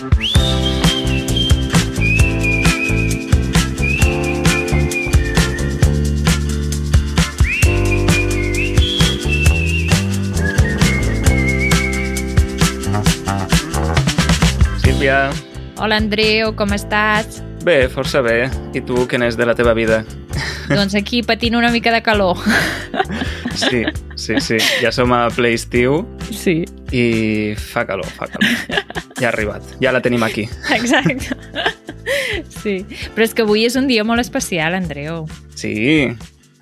Sílvia. Hola, Andreu, com estàs? Bé, força bé. I tu, què n'és de la teva vida? doncs aquí patint una mica de calor. Sí, sí, sí. Ja som a ple estiu Sí, i fa calor, fa calor. Ja ha arribat. Ja la tenim aquí. exacte. Sí, però és que avui és un dia molt especial, Andreu. Sí,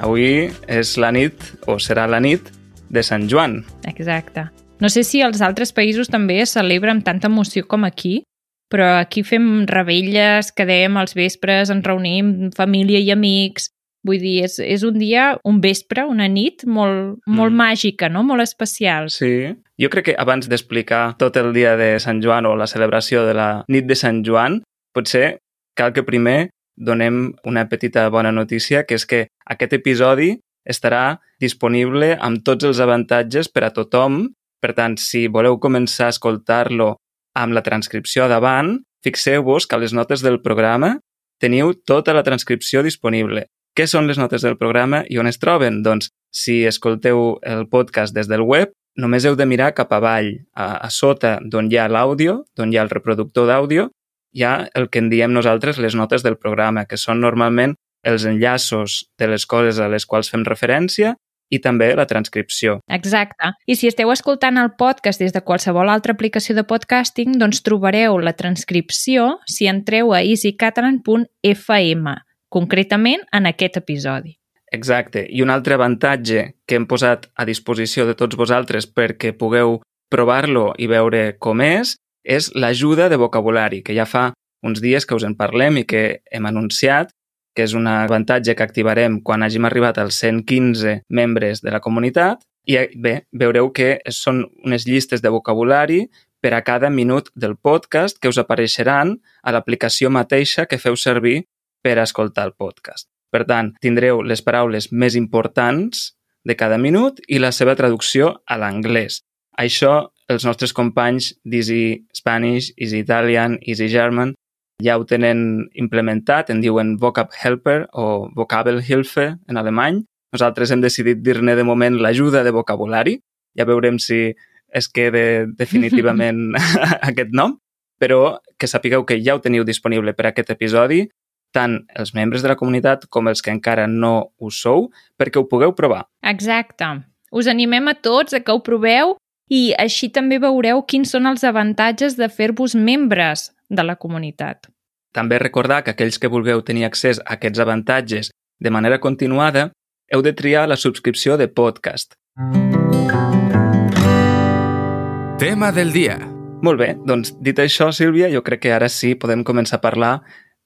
avui és la nit, o serà la nit, de Sant Joan. Exacte. No sé si als altres països també es celebra amb tanta emoció com aquí, però aquí fem rebelles, quedem als vespres, ens reunim, família i amics... Vull dir, és, és un dia, un vespre, una nit molt, molt Mm. màgica, no? Molt especial. Sí. Jo crec que abans d'explicar tot el dia de Sant Joan o la celebració de la nit de Sant Joan, potser cal que primer donem una petita bona notícia, que és que aquest episodi estarà disponible amb tots els avantatges per a tothom. Per tant, si voleu començar a escoltar-lo amb la transcripció davant, fixeu-vos que a les notes del programa teniu tota la transcripció disponible. Què són les notes del programa i on es troben? Doncs, si escolteu el podcast des del web, només heu de mirar cap avall, a, a sota d'on hi ha l'àudio, d'on hi ha el reproductor d'àudio, hi ha el que en diem nosaltres les notes del programa, que són normalment els enllaços de les coses a les quals fem referència i també la transcripció. Exacte. I si esteu escoltant el podcast des de qualsevol altra aplicació de podcasting, doncs trobareu la transcripció si entreu a easycatalan.fm, concretament en aquest episodi. Exacte. I un altre avantatge que hem posat a disposició de tots vosaltres perquè pugueu provar-lo i veure com és, és l'ajuda de vocabulari, que ja fa uns dies que us en parlem i que hem anunciat, que és un avantatge que activarem quan hàgim arribat als 115 membres de la comunitat. I bé, veureu que són unes llistes de vocabulari per a cada minut del podcast que us apareixeran a l'aplicació mateixa que feu servir per a escoltar el podcast. Per tant, tindreu les paraules més importants de cada minut i la seva traducció a l'anglès. Això els nostres companys d'Easy Spanish, Easy Italian, Easy German ja ho tenen implementat, en diuen Vocab Helper o Vocabelhilfe en alemany. Nosaltres hem decidit dir-ne de moment l'ajuda de vocabulari. Ja veurem si es queda definitivament aquest nom, però que sapigueu que ja ho teniu disponible per a aquest episodi, tant els membres de la comunitat com els que encara no ho sou, perquè ho pugueu provar. Exacte. Us animem a tots a que ho proveu i així també veureu quins són els avantatges de fer-vos membres de la comunitat. També recordar que aquells que vulgueu tenir accés a aquests avantatges de manera continuada, heu de triar la subscripció de podcast. Tema del dia. Molt bé, doncs dit això, Sílvia, jo crec que ara sí podem començar a parlar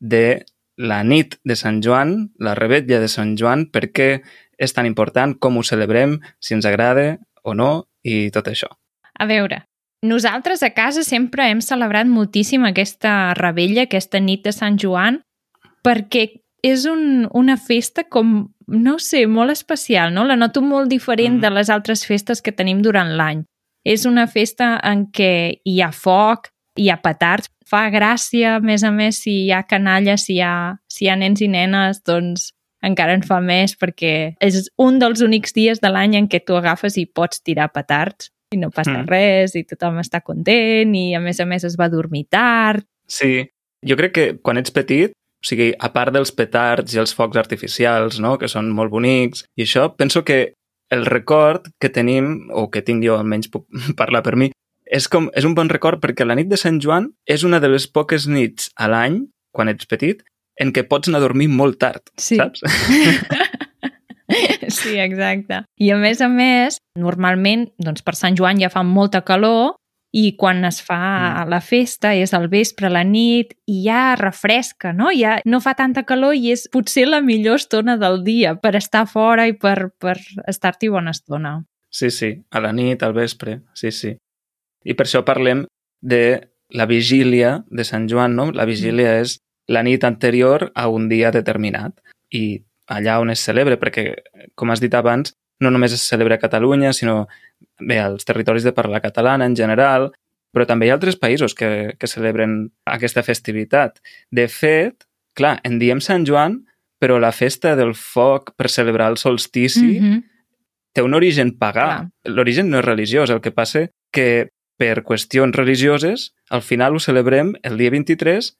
de la nit de Sant Joan, la rebetlla de Sant Joan, per què és tan important, com ho celebrem, si ens agrada o no, i tot això. A veure, nosaltres a casa sempre hem celebrat moltíssim aquesta rebella, aquesta nit de Sant Joan, perquè és un, una festa com, no sé, molt especial, no? La noto molt diferent Mm. de les altres festes que tenim durant l'any. És una festa en què hi ha foc, hi ha petards, fa gràcia, a més a més, si hi ha canalla, si hi ha, si hi ha nens i nenes, doncs encara en fa més perquè és un dels únics dies de l'any en què tu agafes i pots tirar petards i no passa Mm. res i tothom està content i a més a més es va dormir tard. Sí, jo crec que quan ets petit, o sigui, a part dels petards i els focs artificials, no?, que són molt bonics, i això, penso que el record que tenim, o que tinc jo, almenys puc parlar per mi, és, com, és un bon record perquè la nit de Sant Joan és una de les poques nits a l'any, quan ets petit, en què pots anar a dormir molt tard, Sí. saps? sí, exacte. I a més a més, normalment, doncs per Sant Joan ja fa molta calor i quan es fa Mm. la festa és al vespre, a la nit, i ja refresca, no? Ja no fa tanta calor i és potser la millor estona del dia per estar fora i per, per estar-t'hi bona estona. Sí, sí, a la nit, al vespre, sí, sí. I per això parlem de la vigília de Sant Joan, no? La vigília és la nit anterior a un dia determinat i allà on es celebra, perquè, com has dit abans, no només es celebra a Catalunya, sinó bé, als territoris de parla catalana en general, però també hi ha altres països que, que celebren aquesta festivitat. De fet, clar, en diem Sant Joan, però la festa del foc per celebrar el solstici Mhm. té un origen pagà. L'origen no és religiós, el que passa que per qüestions religioses al final ho celebrem el dia 23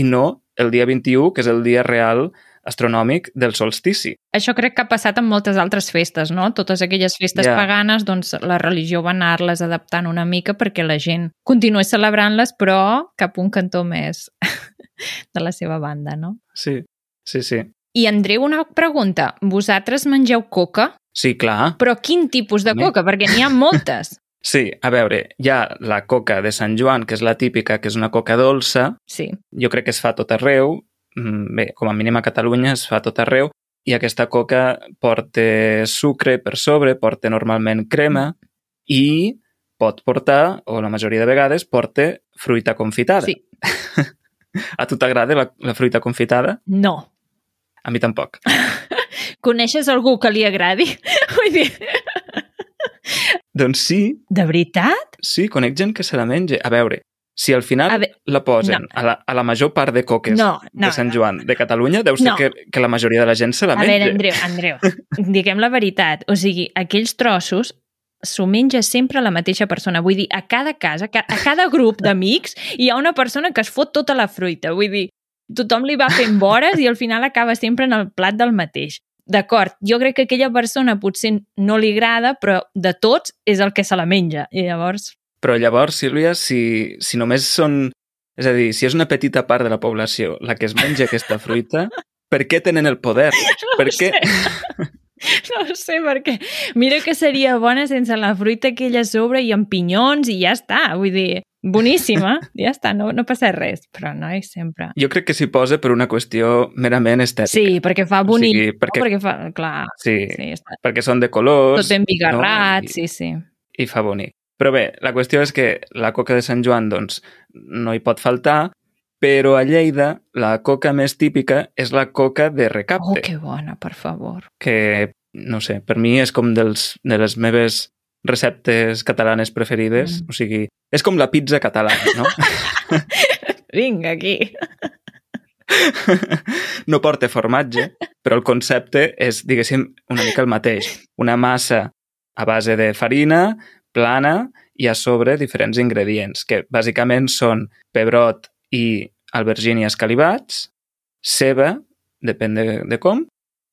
i no el dia 21, que és el dia real astronòmic del solstici. Això crec que ha passat amb moltes altres festes, no? Totes aquelles festes Ja. paganes, doncs la religió va anar-les adaptant una mica perquè la gent continués celebrant-les, però cap un cantó més de la seva banda, no? Sí, sí, sí. I Andreu, una pregunta. Vosaltres mengeu coca? Sí, clar. Però quin tipus de coca? Perquè n'hi ha moltes. Sí, a veure, hi ha la coca de Sant Joan, que és la típica, que és una coca dolça. Sí. Jo crec que es fa tot arreu. Mm, Bé, com a mínim a Catalunya es fa tot arreu. I aquesta coca porta sucre per sobre, porta normalment crema i pot portar, o la majoria de vegades, porta fruita confitada. Sí. A tu t'agrada la, la fruita confitada? No. A mi tampoc. Coneixes algú que li agradi? Vull dir, doncs sí, de veritat? sí, conec gent que se la menja. A veure, si al final A ve- la posen no. a, la, a la major part de coques No, no, de Sant no. Joan de Catalunya, deu ser No. que, que la majoria de la gent se la A menja. veure, Andreu, Andreu, diguem la veritat. O sigui, aquells trossos s'ho menja sempre la mateixa persona. Vull dir, a cada casa, a ca- a cada grup d'amics, hi ha una persona que es fot tota la fruita. Vull dir, tothom li va fent vores i al final acaba sempre en el plat del mateix. D'acord, jo crec que aquella persona potser no li agrada, però de tots és el que se la menja. I llavors, Però llavors, Sílvia, si, si només són... És a dir, si és una petita part de la població la que es menja aquesta fruita, per què tenen el poder? no per què? sé. No ho sé, perquè mira que seria bona sense la fruita aquella a sobre i amb pinyons i ja està. Vull dir, boníssima, ja està, no, no passa res. Però no, i sempre... Jo crec que s'hi posa per una qüestió merament estètica. Sí, perquè fa O bonic, sigui, no? perquè- perquè fa... Clar, Sí, sí, està perquè són de colors... tot ben bigarrat, no? I- sí, sí. i fa bonic. Però bé, la qüestió és que la coca de Sant Joan doncs, no hi pot faltar, però a Lleida la coca més típica és la coca de Oh, recapte, que bona, per favor. que, no sé, per mi és com dels, de les meves receptes catalanes preferides. Mm. O sigui, és com la pizza catalana, no? Vinga, aquí. no porta formatge, però el concepte és, diguéssim, una mica el mateix. Una massa a base de farina, plana, i a sobre diferents ingredients, que bàsicament són pebrot i albergínia escalivats, ceba, depèn de, de com,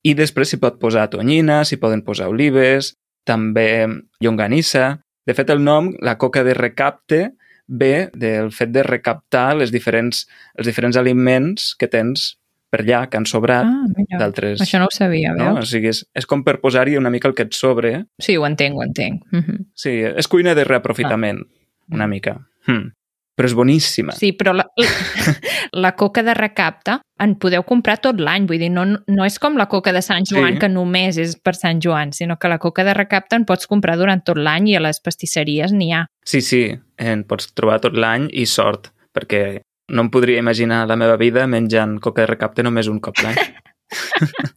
i després s'hi pot posar tonyina, s'hi poden posar olives, també llonganissa. De fet, el nom, la coca de recapte, ve del fet de recaptar les diferents, els diferents aliments que tens per allà, que han sobrat Ah, d'altres... Això no ho sabia, no? O veus? sigui, és, és com per posar-hi una mica el que et sobre. Sí, ho entenc, ho entenc. Mm -hmm. Sí, és cuina de reaprofitament, una mica. Hmm. Però és boníssima. Sí, però la, la, la coca de recapte en podeu comprar tot l'any, vull dir, no, no és com la coca de Sant Joan, Sí. que només és per Sant Joan, sinó que la coca de recapte en pots comprar durant tot l'any i a les pastisseries n'hi ha. Sí, sí, en pots trobar tot l'any i sort, perquè no em podria imaginar la meva vida menjant coca de recapte només un cop l'any.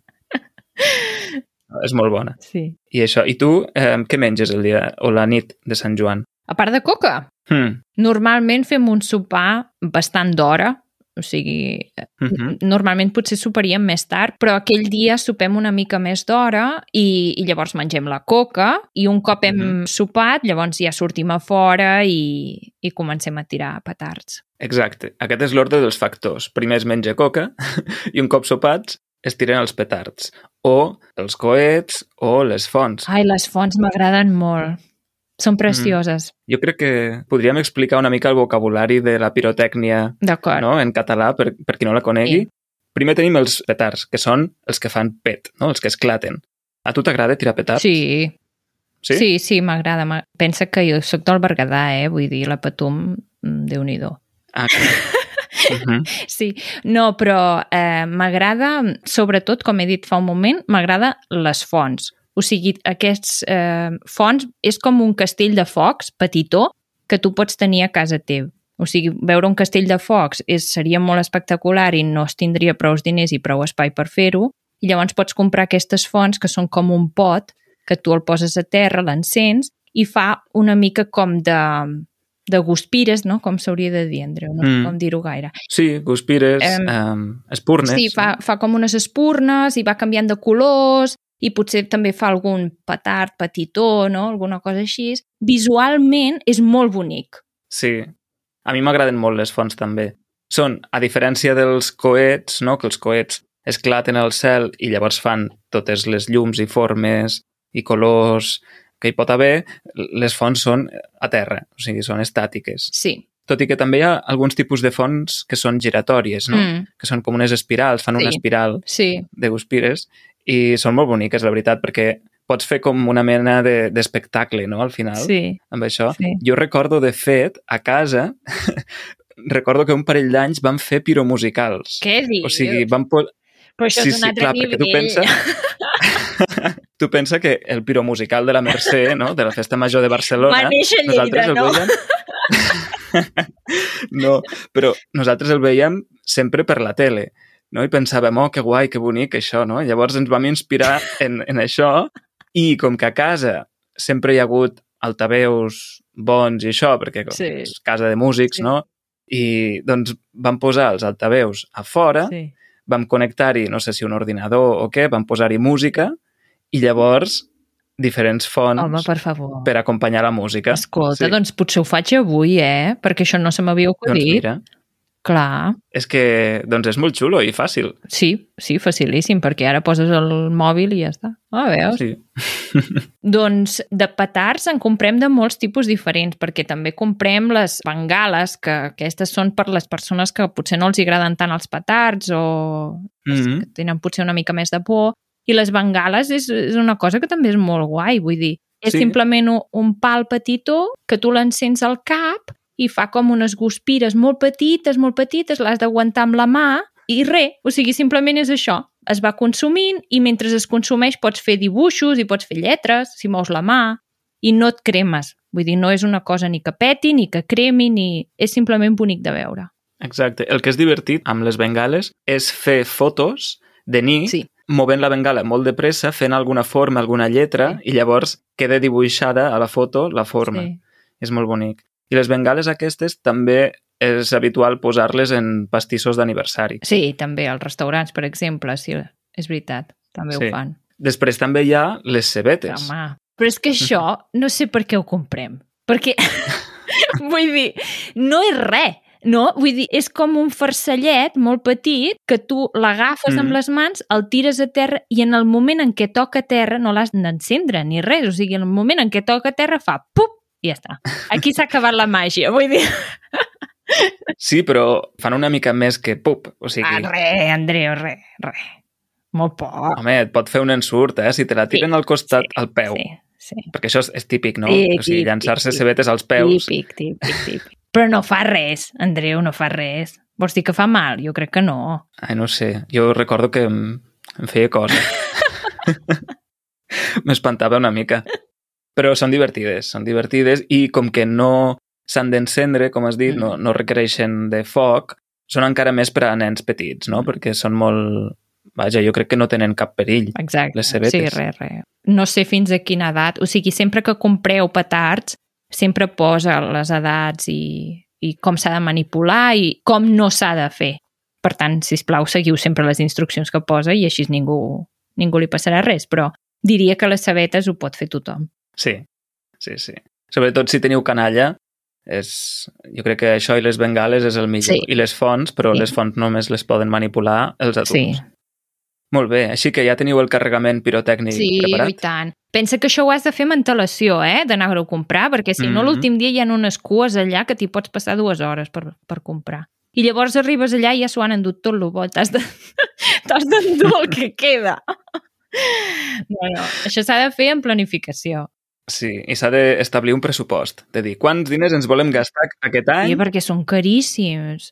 és molt bona. Sí. I això, i tu, eh, què menges el dia o la nit de Sant Joan? A part de coca, Hmm. normalment fem un sopar bastant d'hora, o sigui, Uh -huh. normalment potser soparíem més tard, però aquell dia sopem una mica més d'hora i, i llavors mengem la coca i un cop hem Mhm. sopat, llavors ja sortim a fora i, i comencem a tirar petards. Exacte. Aquest és l'ordre dels factors. Primer es menja coca i un cop sopats es tiren els petards. O els coets o les fonts. Ai, les fonts m'agraden molt. Són precioses. Jo crec que podríem explicar una mica el vocabulari de la pirotècnia no? en català, per, per qui no la conegui. Sí. Primer tenim els petards, que són els que fan pet, no? els que esclaten. A tu t'agrada tirar petards? Sí, Sí? sí, sí m'agrada. M'a- Pensa que jo sóc del Berguedà, eh? Vull dir, la Patum, mm, Déu-n'hi-do. Ah, uh -huh. Sí, no, però eh, m'agrada, sobretot, com he dit fa un moment, m'agrada les fonts. O sigui, aquests eh, fonts és com un castell de focs petitó que tu pots tenir a casa teu. O sigui, veure un castell de focs és, seria molt espectacular i no es tindria prou diners i prou espai per fer-ho. I llavors pots comprar aquestes fonts que són com un pot que tu el poses a terra, l'encens i fa una mica com de de guspires, no? Com s'hauria de dir, Andreu, no sé Mm. com dir-ho gaire. Sí, guspires, Em, um, espurnes. Sí, fa, fa com unes espurnes i va canviant de colors i potser també fa algun petard petitó, no? Alguna cosa així. Visualment és molt bonic. Sí. A mi m'agraden molt les fonts també. Són, a diferència dels coets, no? que els coets esclaten al cel i llavors fan totes les llums i formes i colors que hi pot haver, les fonts són a terra, o sigui, són estàtiques. Sí. Tot i que també hi ha alguns tipus de fonts que són giratòries, no? Mm, que són com unes espirals, fan una Sí. espiral sí, de guspires i són molt boniques, la veritat, perquè pots fer com una mena de- d'espectacle, no?, al final, sí. amb això. Sí. Jo recordo, de fet, a casa, recordo que un parell d'anys vam fer piromusicals. Què dius? O sigui, vam... Po... Però això sí, és un sí, altre clar, nivell. tu pensa... tu pensa que el piromusical de la Mercè, no?, de la Festa Major de Barcelona... Va néixer a Lleida, no? veiem... no, però nosaltres el veiem sempre per la tele, no? I pensàvem, oh, que guai, que bonic això, no? Llavors ens vam inspirar en, en això i com que a casa sempre hi ha hagut altaveus bons i això, perquè com Sí. és casa de músics, Sí. no? I doncs vam posar els altaveus a fora, Sí. vam connectar-hi, no sé si un ordinador o què, vam posar-hi música i llavors diferents fonts Home, per favor. per acompanyar la música. Escolta, Sí. doncs potser ho faig avui, eh? Perquè això no se m'havia Doncs acudit. mira, Clar, és que doncs és molt xulo i fàcil. sí, sí, facilíssim, perquè ara poses el mòbil i ja està. Ah, veus? Sí. Doncs de petards en comprem de molts tipus diferents, perquè també comprem les bengales, que aquestes són per les persones que potser no els agraden tant els petards o Mm -hmm. que tenen potser una mica més de por. I les bengales és, és una cosa que també és molt guai, vull dir, és Sí. simplement un, un pal petitó que tu l'encens al cap i fa com unes guspires molt petites, molt petites, l'has d'aguantar amb la mà i res, o sigui, simplement és això. Es va consumint i mentre es consumeix pots fer dibuixos i pots fer lletres, si mous la mà, i no et cremes. Vull dir, no és una cosa ni que peti, ni que cremi, ni... És simplement bonic de veure. Exacte. El que és divertit amb les bengales és fer fotos de nit Sí. movent la bengala molt de pressa, fent alguna forma, alguna lletra, i llavors queda dibuixada a la foto la forma. Sí. És molt bonic. I les bengales aquestes també és habitual posar-les en pastissos d'aniversari. Sí, també als restaurants, per exemple, sí, és veritat, també Sí. ho fan. Després també hi ha les cebetes. Home, però és que això no sé per què ho comprem. Perquè, vull dir, no és res, no? Vull dir, és com un farcellet molt petit que tu l'agafes Mm. amb les mans, el tires a terra i en el moment en què toca terra no l'has d'encendre ni res. O sigui, en el moment en què toca terra fa pup i ja està. Aquí s'ha acabat la màgia, vull dir. Sí, però fan una mica més que pup. O sigui, Ah, res, Andreu, res, res. Molt poc. home, et pot fer un ensurt, eh? Si te la tiren Sí, al costat, sí, al peu. Sí, sí. Perquè això és, és típic, no? Sí, o sigui, llançar-se cebetes als peus. Típic, típic, típic. Però no fa res, Andreu, no fa res. Vols dir que fa mal? Jo crec que no. Ai, no sé. Jo recordo que em, em feia cosa. M'espantava una mica. Però són divertides, són divertides i com que no s'han d'encendre, com has dit, Mm. no, no requereixen de foc, són encara més per a nens petits, no? Perquè són molt... Vaja, jo crec que no tenen cap perill. Exacte. Les cebetes. Sí, res, res. No sé fins a quina edat. O sigui, sempre que compreu petards, sempre posa les edats i, i com s'ha de manipular i com no s'ha de fer. Per tant, si plau seguiu sempre les instruccions que posa i així ningú, ningú li passarà res. Però diria que les cebetes ho pot fer tothom. Sí, sí, sí. Sobretot si teniu canalla, és... jo crec que això i les bengales és el millor. Sí. I les fonts, però Sí. les fonts només les poden manipular els adults. Sí. Molt bé, així que ja teniu el carregament pirotècnic Sí, preparat? i tant. Pensa que això ho has de fer amb antelació, eh? D'anar-ho a comprar, perquè si no Mhm. l'últim dia hi ha unes cues allà que t'hi pots passar dues hores per, per comprar. I llavors arribes allà i ja s'ho han endut tot el bo. T'has de- d'endur el que queda. No, no, això s'ha de fer en planificació. Sí, i s'ha d'establir un pressupost, de dir quants diners ens volem gastar aquest any. Sí, perquè són caríssims.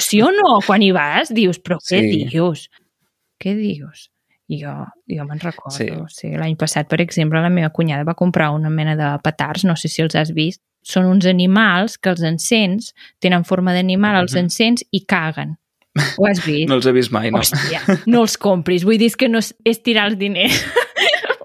Sí o no? Quan hi vas, dius, però què Sí. dius? Què dius? I jo, jo me'n recordo. Sí. Sí. sí L'any passat, per exemple, la meva cunyada va comprar una mena de petards, no sé si els has vist. Són uns animals que els encens, tenen forma d'animal, els Mhm. encens i caguen. Ho has vist? No els he vist mai, no. Hòstia, no els compris. Vull dir que no és, és tirar els diners.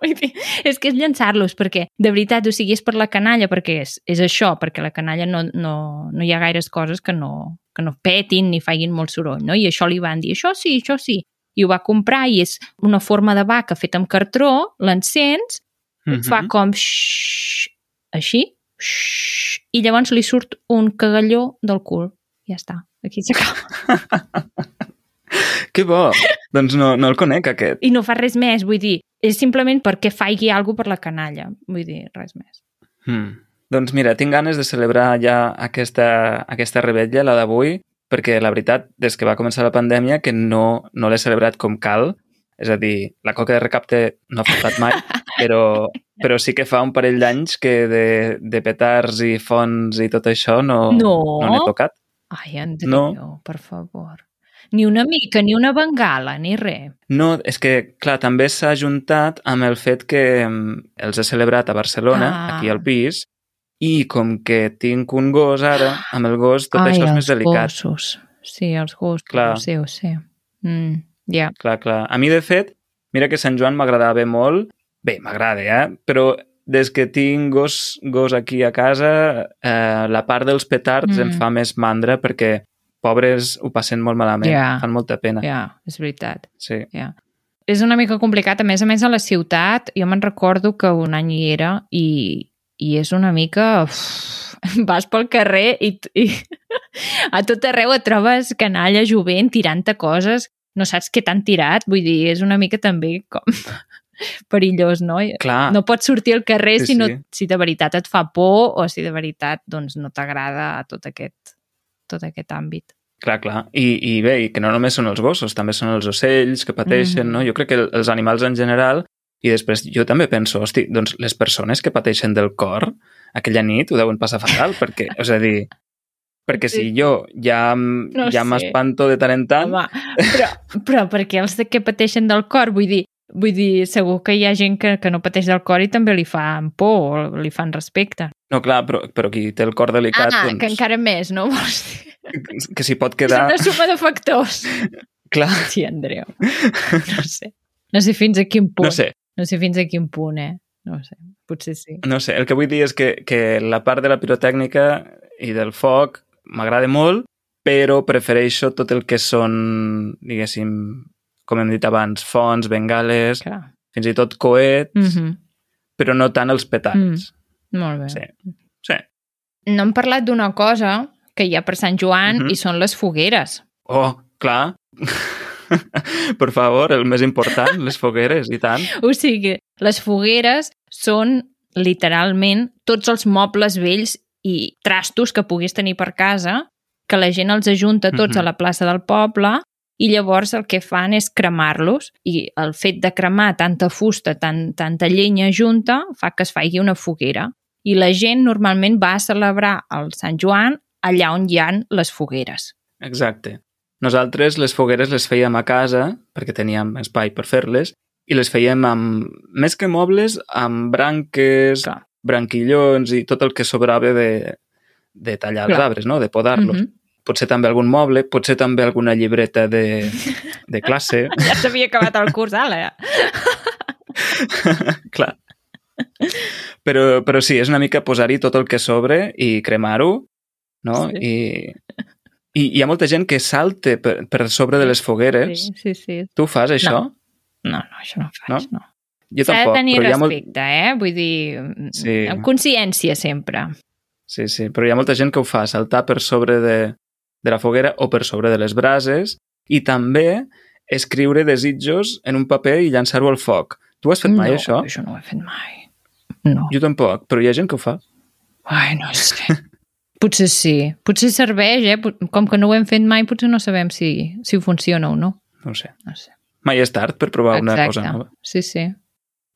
Vull dir, és que és llançar-los, perquè de veritat, o sigui, és per la canalla, perquè és, és això, perquè la canalla no, no, no hi ha gaires coses que no, que no petin ni facin molt soroll, no? I això li van dir, això sí, això sí. I ho va comprar i és una forma de vaca feta amb cartró, l'encens, mm -hmm. fa com xxxt, així, xxxt, i llavors li surt un cagalló del cul. Ja està, aquí s'acaba. Que bo! doncs no, no el conec, aquest. I no fa res més, vull dir, és simplement perquè faigui alguna per la canalla, vull dir, res més. Hmm. Doncs mira, tinc ganes de celebrar ja aquesta, aquesta rebetlla, la d'avui, perquè la veritat, des que va començar la pandèmia, que no, no l'he celebrat com cal, és a dir, la coca de recapte no ha faltat mai, però, però sí que fa un parell d'anys que de, de petards i fonts i tot això no, no. no n'he tocat. Ai, Andreu, no. per favor. Ni una mica, ni una bengala, ni res. No, és que, clar, també s'ha juntat amb el fet que els he celebrat a Barcelona, ah. aquí al pis, i com que tinc un gos ara, amb el gos tot Ai, això és més delicat. els gossos. Sí, els gossos, Clar. sí, ho sé. Mm. Yeah. Clar, clar. A mi, de fet, mira que Sant Joan m'agradava molt. Bé, m'agrada, eh? Però des que tinc gos, gos aquí a casa, eh, la part dels petards mm. em fa més mandra perquè pobres ho passen molt malament, Ja. fan molta pena. Ja, yeah, és veritat. Sí. Ja. És una mica complicat. A més a més, a la ciutat, jo me'n recordo que un any hi era i, i és una mica... Uf, vas pel carrer i, i a tot arreu et trobes canalla jovent tirant-te coses, no saps què t'han tirat, vull dir, és una mica també com perillós, no? Clar, No pots sortir al carrer Sí, si, no, sí. si de veritat et fa por o si de veritat doncs, no t'agrada tot aquest, tot aquest àmbit. clar, clar. I, I bé, i que no només són els gossos, també són els ocells que pateixen, Mhm. no? Jo crec que els animals en general i després jo també penso, hosti, doncs les persones que pateixen del cor aquella nit ho deuen passar fatal, perquè, és a dir, perquè si jo ja, No ja m'espanto de tant en tant, Home, però, però perquè els que pateixen del cor, vull dir, vull dir, segur que hi ha gent que, que no pateix del cor i també li fan por o li fan respecte. No, clar, però, però qui té el cor delicat, ah, doncs, que encara més, no? Vols dir? que, s'hi pot És quedar... una suma de factors. Clar, Sí, Andreu. No sé. No sé fins a quin punt. no sé, No sé fins a quin punt, eh? No sé. Potser sí. no sé. El que vull dir és que, que la part de la pirotècnica i del foc m'agrada molt, però prefereixo tot el que són, diguéssim, com hem dit abans, fonts, bengales, Clar. fins i tot coets, Mm -hmm. però no tant els petards. Molt bé. Sí. Sí. No hem parlat d'una cosa que hi ha per Sant Joan Mhm. i són les fogueres. Oh, clar. per favor, el més important, les fogueres, i tant. O sigui, les fogueres són literalment tots els mobles vells i trastos que puguis tenir per casa, que la gent els ajunta tots Mhm. a la plaça del poble i llavors el que fan és cremar-los i el fet de cremar tanta fusta, tant, tanta llenya junta, fa que es faci una foguera. I la gent normalment va a celebrar el Sant Joan allà on hi han les fogueres. Exacte. Nosaltres les fogueres les fèiem a casa, perquè teníem espai per fer-les, i les fèiem amb, més que mobles, amb branques, Clar. branquillons i tot el que sobrava de, de tallar els Clar. arbres, no? de podar-los. Mhm. Potser també algun moble, potser també alguna llibreta de, de classe. Ja s'havia acabat el curs, ala. Clar. Però, però sí, és una mica posar-hi tot el que sobre i cremar-ho, no? Sí. I, I hi ha molta gent que salte per, per sobre de les fogueres. Sí, sí, sí. Tu fas això? No, no, això no ho faig, no. no. Jo S'ha de tenir ha molt... respecte, eh? Vull dir, Sí. amb consciència sempre. Sí, sí, però hi ha molta gent que ho fa, saltar per sobre de, de la foguera o per sobre de les brases i també escriure desitjos en un paper i llançar-ho al foc. Tu has fet mai no, això? això no ho he fet mai. No. Jo tampoc, però hi ha gent que ho fa. Ai, no sé. potser sí. Potser serveix, eh? Com que no ho hem fet mai, potser no sabem si, si funciona o no. No ho sé. No sé. Mai és tard per provar una Exacte. cosa nova. Sí, sí.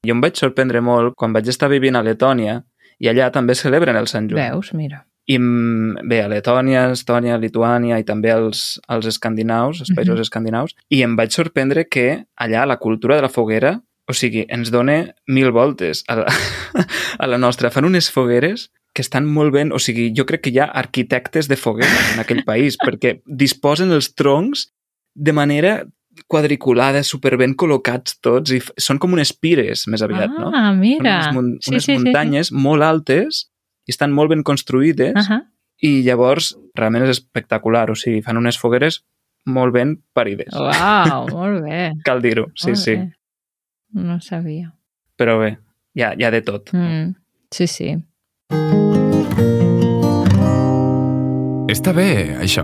Jo em vaig sorprendre molt quan vaig estar vivint a Letònia i allà també celebren el Sant Joan. Veus? Mira. I mm, bé, a Letònia, Estònia, Lituània i també als, als escandinaus, els països Mhm. escandinaus, i em vaig sorprendre que allà la cultura de la foguera, o sigui, ens dona mil voltes a la, a la nostra. Fan unes fogueres que estan molt ben... O sigui, jo crec que hi ha arquitectes de fogueres en aquell país, perquè disposen els troncs de manera quadriculades, superben col·locats tots, i són com unes pires, més aviat, no? Ah, mira. Són unes, mun Sí, unes sí, sí, sí. muntanyes molt altes i estan molt ben construïdes Ahà. i llavors realment és espectacular, o sigui, fan unes fogueres molt ben parides. Uau, molt bé. Cal dir-ho, sí, molt sí. bé. No sabia. Però bé, hi ha, hi ha de tot. Mm, sí, sí. Està bé, això.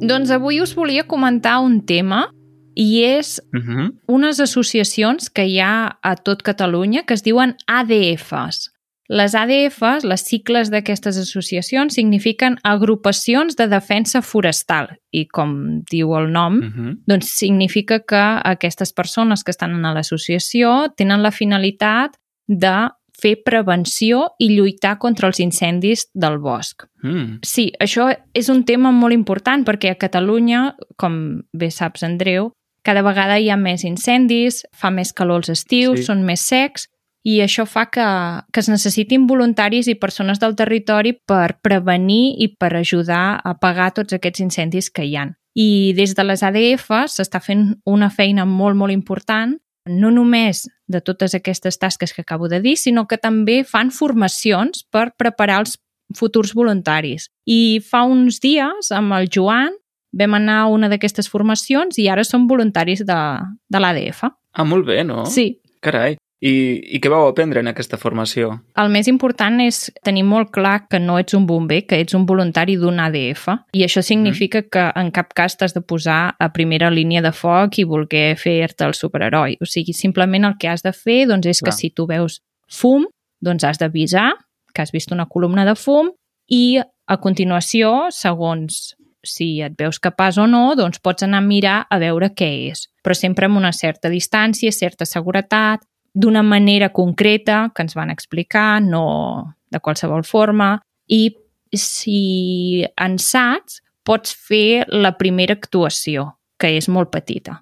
Doncs avui us volia comentar un tema i és Uh -huh. unes associacions que hi ha a tot Catalunya que es diuen ADFs. Les ADFs, les cicles d'aquestes associacions, signifiquen agrupacions de defensa forestal i, com diu el nom, Uh -huh. doncs significa que aquestes persones que estan a l'associació tenen la finalitat de fer prevenció i lluitar contra els incendis del bosc. Mm. Sí, això és un tema molt important perquè a Catalunya, com bé saps, Andreu, cada vegada hi ha més incendis, fa més calor als estius, sí. són més secs, i això fa que, que es necessitin voluntaris i persones del territori per prevenir i per ajudar a apagar tots aquests incendis que hi han. I des de les ADF s'està fent una feina molt, molt important, no només de totes aquestes tasques que acabo de dir, sinó que també fan formacions per preparar els futurs voluntaris. I fa uns dies, amb el Joan, vam anar a una d'aquestes formacions i ara som voluntaris de, de l'ADF. Ah, molt bé, no? Sí, Carai. I, I què vau aprendre en aquesta formació? el més important és tenir molt clar que no ets un bomber, que ets un voluntari d'un ADF i això significa que en cap cas t'has de posar a primera línia de foc i voler fer-te el superheroi. O sigui, simplement el que has de fer doncs, és Clar. que si tu veus fum, doncs has d'avisar que has vist una columna de fum i a continuació, segons si et veus capaç o no, doncs pots anar a mirar a veure què és. Però sempre amb una certa distància, certa seguretat, d'una manera concreta que ens van explicar, no de qualsevol forma, i si en saps, pots fer la primera actuació, que és molt petita.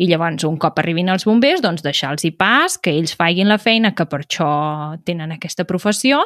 I llavors, un cop arribin els bombers, doncs deixar-los hi pas, que ells facin la feina, que per això tenen aquesta professió,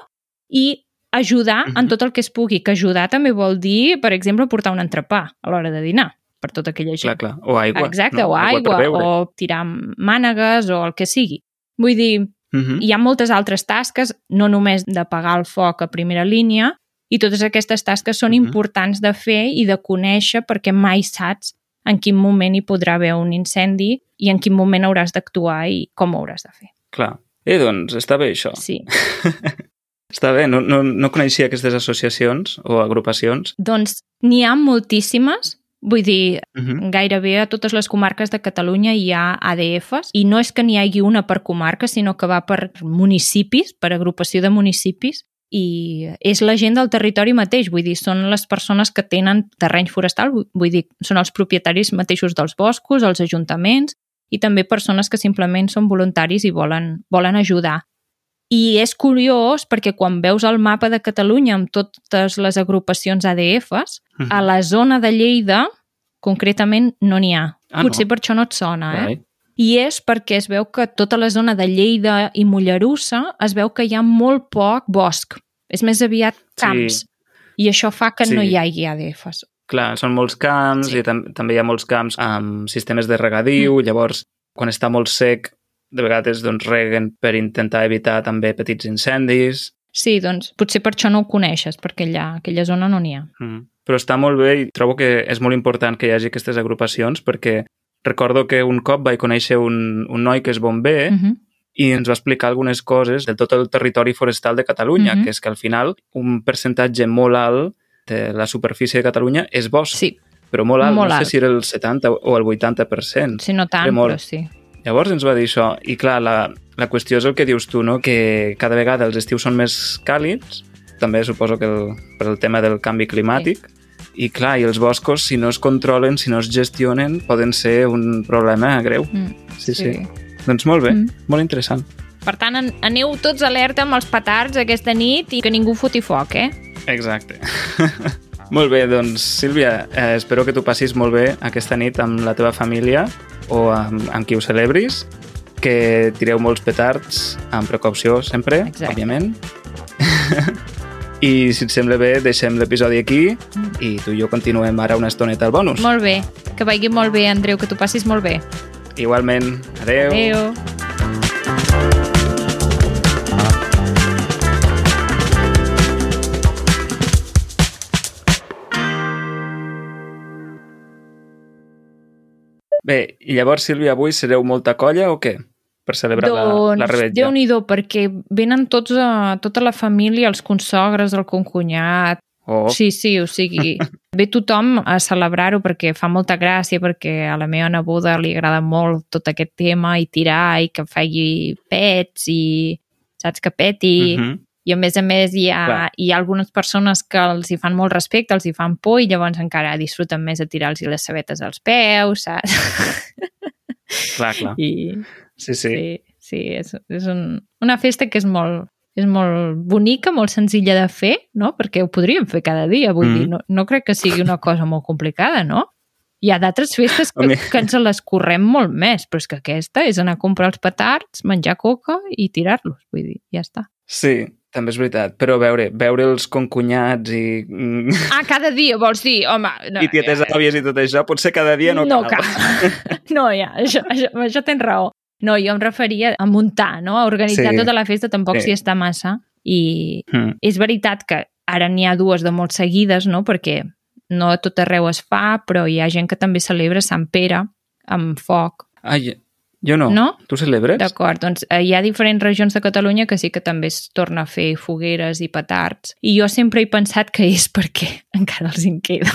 i ajudar Mhm. en tot el que es pugui, que ajudar també vol dir, per exemple, portar un entrepà a l'hora de dinar, per tota aquella gent. Clar, clar. O aigua. Exacte, no? o aigua, beure. o tirar mànegues, o el que sigui. Vull dir, Uh -huh. hi ha moltes altres tasques, no només d'apagar el foc a primera línia, i totes aquestes tasques són Mhm. importants de fer i de conèixer perquè mai saps en quin moment hi podrà haver un incendi i en quin moment hauràs d'actuar i com ho hauràs de fer. Clar. Eh, doncs, està bé això. Sí. Està bé, no, no, no coneixia aquestes associacions o agrupacions. Doncs n'hi ha moltíssimes, vull dir, Uh -huh. gairebé a totes les comarques de Catalunya hi ha ADFs i no és que n'hi hagi una per comarca, sinó que va per municipis, per agrupació de municipis i és la gent del territori mateix, vull dir, són les persones que tenen terreny forestal, vull- vull dir, són els propietaris mateixos dels boscos, els ajuntaments i també persones que simplement són voluntaris i volen, volen ajudar. I és curiós perquè quan veus el mapa de Catalunya amb totes les agrupacions ADFs, Mhm. a la zona de Lleida, concretament, no n'hi ha. Ah, Potser no? per això no et sona, eh? Carai. I és perquè es veu que tota la zona de Lleida i Mollerussa es veu que hi ha molt poc bosc. És més aviat camps. I això fa que Sí. no hi hagi ADFs. Clar, són molts camps Sí. i tam també hi ha molts camps amb sistemes de regadiu, mm. llavors quan està molt sec de vegades doncs reguen per intentar evitar també petits incendis, Sí, doncs potser per això no ho coneixes, perquè allà, aquella zona no n'hi ha. mm. però està molt bé i trobo que és molt important que hi hagi aquestes agrupacions perquè recordo que un cop vaig conèixer un, un noi que és bomber Uh -huh. i ens va explicar algunes coses de tot el territori forestal de Catalunya, Mhm. que és que al final un percentatge molt alt de la superfície de Catalunya és bosc, Sí, però molt alt, molt no alt. sé si era el 70 o el 80%. sí, no tant, però sí. Llavors ens va dir això, i clar, la, la qüestió és el que dius tu, no? que cada vegada els estius són més càlids, també suposo que el, per el tema del canvi climàtic, i clar, i els boscos, si no es controlen, si no es gestionen, poden ser un problema greu. Mm, Sí, sí. Doncs molt bé, Mm. molt interessant. Per tant, an aneu tots alerta amb els petards aquesta nit i que ningú foti foc, eh? Exacte. molt bé, doncs, Sílvia, eh, espero que tu passis molt bé aquesta nit amb la teva família o amb, amb qui ho celebris, que tireu molts petards amb precaució sempre, Exacte. òbviament. I si et sembla bé, deixem l'episodi aquí i tu i jo continuem ara una estoneta al bonus. Molt bé. Que vagi molt bé, Andreu, que tu passis molt bé. Igualment. Adeu. Adéu. Bé, i llavors, Sílvia, avui sereu molta colla o què? Per celebrar la, la Doncs, revetlla. Déu-n'hi-do, perquè venen tots a, tota la família, els consogres, el concunyat... Oh, Sí, sí, o sigui, ve tothom a celebrar-ho perquè fa molta gràcia, perquè a la meva neboda li agrada molt tot aquest tema i tirar i que faci pets i saps que peti mhm. I a més a més hi ha, Clar. hi ha algunes persones que els hi fan molt respecte, els hi fan por i llavors encara disfruten més de tirar-los les sabetes als peus, saps? Clar, clar. I, Sí, sí. sí, sí és, és un, una festa que és molt, és molt bonica, molt senzilla de fer, no? Perquè ho podríem fer cada dia, vull Mm. dir, no, no crec que sigui una cosa molt complicada, no? Hi ha d'altres festes que, Home. que ens les correm molt més, però és que aquesta és anar a comprar els petards, menjar coca i tirar-los, vull dir, ja està. Sí, també és veritat. Però veure, veure els concunyats i, Ah, cada dia, vols dir? Home, no, i tietes ja, àvies i tot això, potser cada dia no, no cal. cal. No, ja, això, això, això tens raó. No, jo em referia a muntar, no? A organitzar Sí. tota la festa tampoc Sí. s'hi està massa. I Mm. és veritat que ara n'hi ha dues de molt seguides, no? Perquè no a tot arreu es fa, però hi ha gent que també celebra Sant Pere amb foc, Ai, jo no. no? Tu celebres? D'acord, doncs eh, hi ha diferents regions de Catalunya que sí que també es torna a fer fogueres i petards. I jo sempre he pensat que és perquè encara els en queda.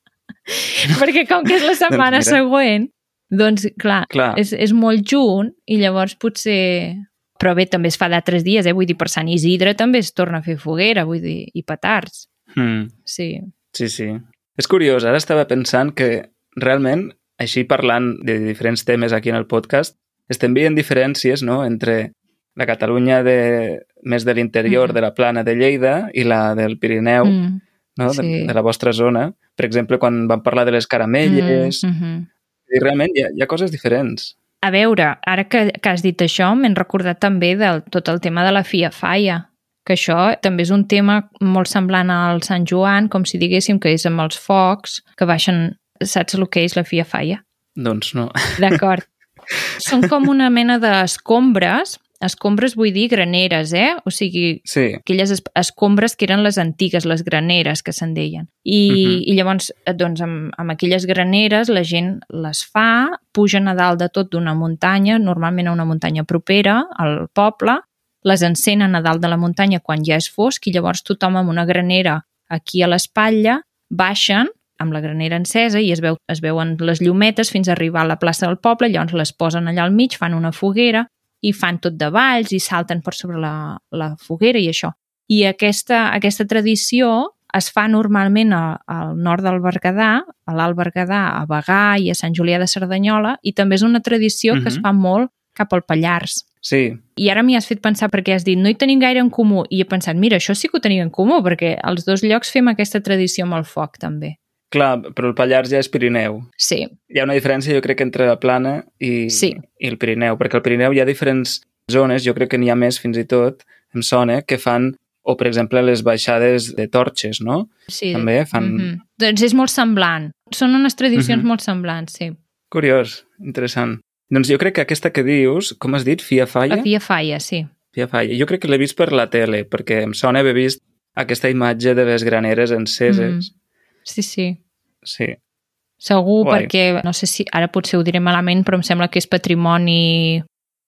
perquè com que és la setmana mira. següent, doncs clar, Clar. És, és molt junt i llavors potser... Però bé, també es fa d'altres dies, eh? Vull dir, per Sant Isidre també es torna a fer foguera, vull dir, i petards. Mm. Sí. Sí, sí. És curiós, ara estava pensant que realment, així parlant de diferents temes aquí en el podcast, estem veient diferències no? entre la Catalunya de, més de l'interior Mm. de la plana de Lleida i la del Pirineu, Mm. no? de, sí. de la vostra zona. Per exemple, quan vam parlar de les caramelles, Mm, mhm. i realment hi ha, hi ha coses diferents. A veure, ara que, que has dit això, m'he recordat també del tot el tema de la Fia Faia, que això també és un tema molt semblant al Sant Joan, com si diguéssim que és amb els focs que baixen... Saps el que és la Fia Faia? Doncs no. D'acord. Són com una mena d'escombres, escombres vull dir graneres, eh? O sigui, Sí, aquelles es- escombres que eren les antigues, les graneres que se'n deien. I, Mhm. i llavors, eh, doncs, amb, amb aquelles graneres la gent les fa, pugen a dalt de tot d'una muntanya, normalment a una muntanya propera al poble, les encenen a dalt de la muntanya quan ja és fosc i llavors tothom amb una granera aquí a l'espatlla baixen amb la granera encesa i es, veu, es veuen les llumetes fins a arribar a la plaça del poble, llavors les posen allà al mig, fan una foguera i fan tot de balls i salten per sobre la, la foguera i això. I aquesta, aquesta tradició es fa normalment a- al nord del Berguedà, a l'Alt Berguedà, a Bagà i a Sant Julià de Cerdanyola, i també és una tradició que es Mhm. fa molt cap al Pallars. sí. I ara m'hi has fet pensar perquè has dit no hi tenim gaire en comú i he pensat, mira, això sí que ho tenim en comú perquè als dos llocs fem aquesta tradició amb el foc també. Clar, però el Pallars ja és Pirineu. Sí, Hi ha una diferència, jo crec, entre la plana i, Sí. i el Pirineu, perquè al Pirineu hi ha diferents zones, jo crec que n'hi ha més fins i tot, em sona, que fan, o per exemple les baixades de torxes, no? sí. També fan- Mhm. Doncs és molt semblant. Són unes tradicions Mhm. molt semblants, sí. Curiós, interessant. Doncs jo crec que aquesta que dius, com has dit, Fia Falla? La Fia Faia, sí. Fia Falla. Jo crec que l'he vist per la tele, perquè em sona haver vist aquesta imatge de les graneres enceses. Sí, sí. Sí. Segur, Guai. perquè, no sé si, ara potser ho diré malament, però em sembla que és patrimoni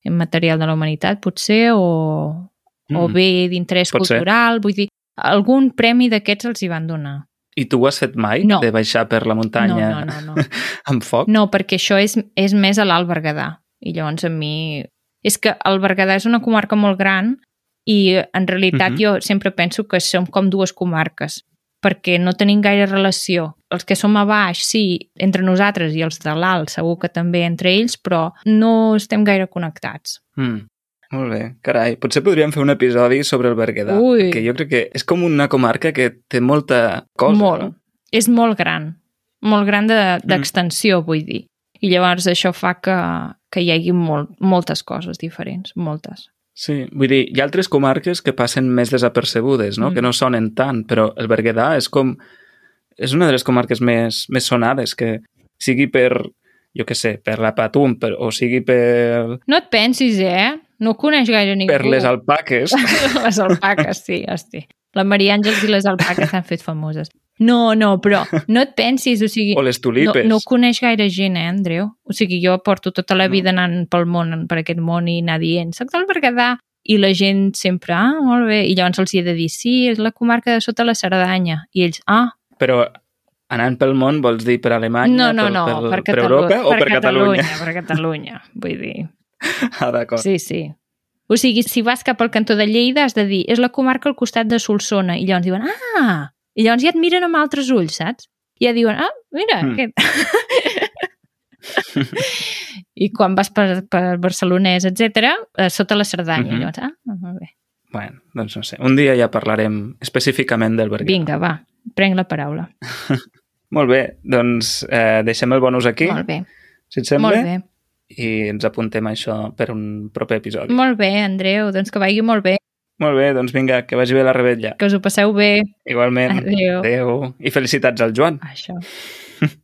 immaterial de la humanitat, potser, o, mm. o bé d'interès Pot ser. cultural, vull dir, algun premi d'aquests els hi van donar. I tu ho has fet mai, No. de baixar per la muntanya No, no, no, no. amb foc? No, perquè això és, és més a l'Alt Berguedà. I llavors a mi... És que el Berguedà és una comarca molt gran i en realitat Mhm. jo sempre penso que som com dues comarques perquè no tenim gaire relació. Els que som a baix, sí, entre nosaltres i els de l'alt, segur que també entre ells, però no estem gaire connectats. Mm. Molt bé, carai. Potser podríem fer un episodi sobre el Berguedà, Ui. que jo crec que és com una comarca que té molta cosa, molt. no? És molt gran. Molt gran de- d'extensió, de, vull dir. I llavors això fa que, que hi hagi molt, moltes coses diferents, moltes. Sí, vull dir, hi ha altres comarques que passen més desapercebudes, no? Mm. que no sonen tant, però el Berguedà és com... És una de les comarques més, més sonades, que sigui per, jo què sé, per la Patum, per, o sigui per, No et pensis, eh? No coneix gaire ningú. per les alpaques. les alpaques, sí, hosti. La Maria Àngels i les alpaques s'han fet famoses. No, no, però no et pensis, o sigui... o les No, tulipes. no coneix gaire gent, eh, Andreu? O sigui, jo porto tota la No. vida anant pel món, per aquest món i anar dient, soc del Berguedà, i la gent sempre, ah, molt bé, i llavors els hi he de dir, sí, és la comarca de sota la Cerdanya, i ells, ah, Però anant pel món vols dir per Alemanya, no, no, per, no, per, per, per Catalunya, Europa o per, Catalunya, Catalunya? per Catalunya, vull dir, Ah, d'acord. sí, sí. O sigui, si vas cap al cantó de Lleida has de dir, és la comarca al costat de Solsona, i llavors diuen, ah, i llavors ja et miren amb altres ulls, saps? I ja diuen, ah, mira, Mm. aquest... I quan vas per, per Barcelonès, etc, sota la Cerdanya, Mhm. llavors, ah, molt bé. Bueno, doncs no sé. Un dia ja parlarem específicament del Berguedà. Vinga, va, prenc la paraula. Molt bé, doncs eh, deixem el bonus aquí, Molt bé, si et sembla, molt bé. i ens apuntem això per un proper episodi. Molt bé, Andreu, doncs que vagi molt bé, Molt bé, doncs vinga, que vagi bé la rebetlla. que us ho passeu bé. Igualment. Adéu. Adéu. I felicitats al Joan. Això.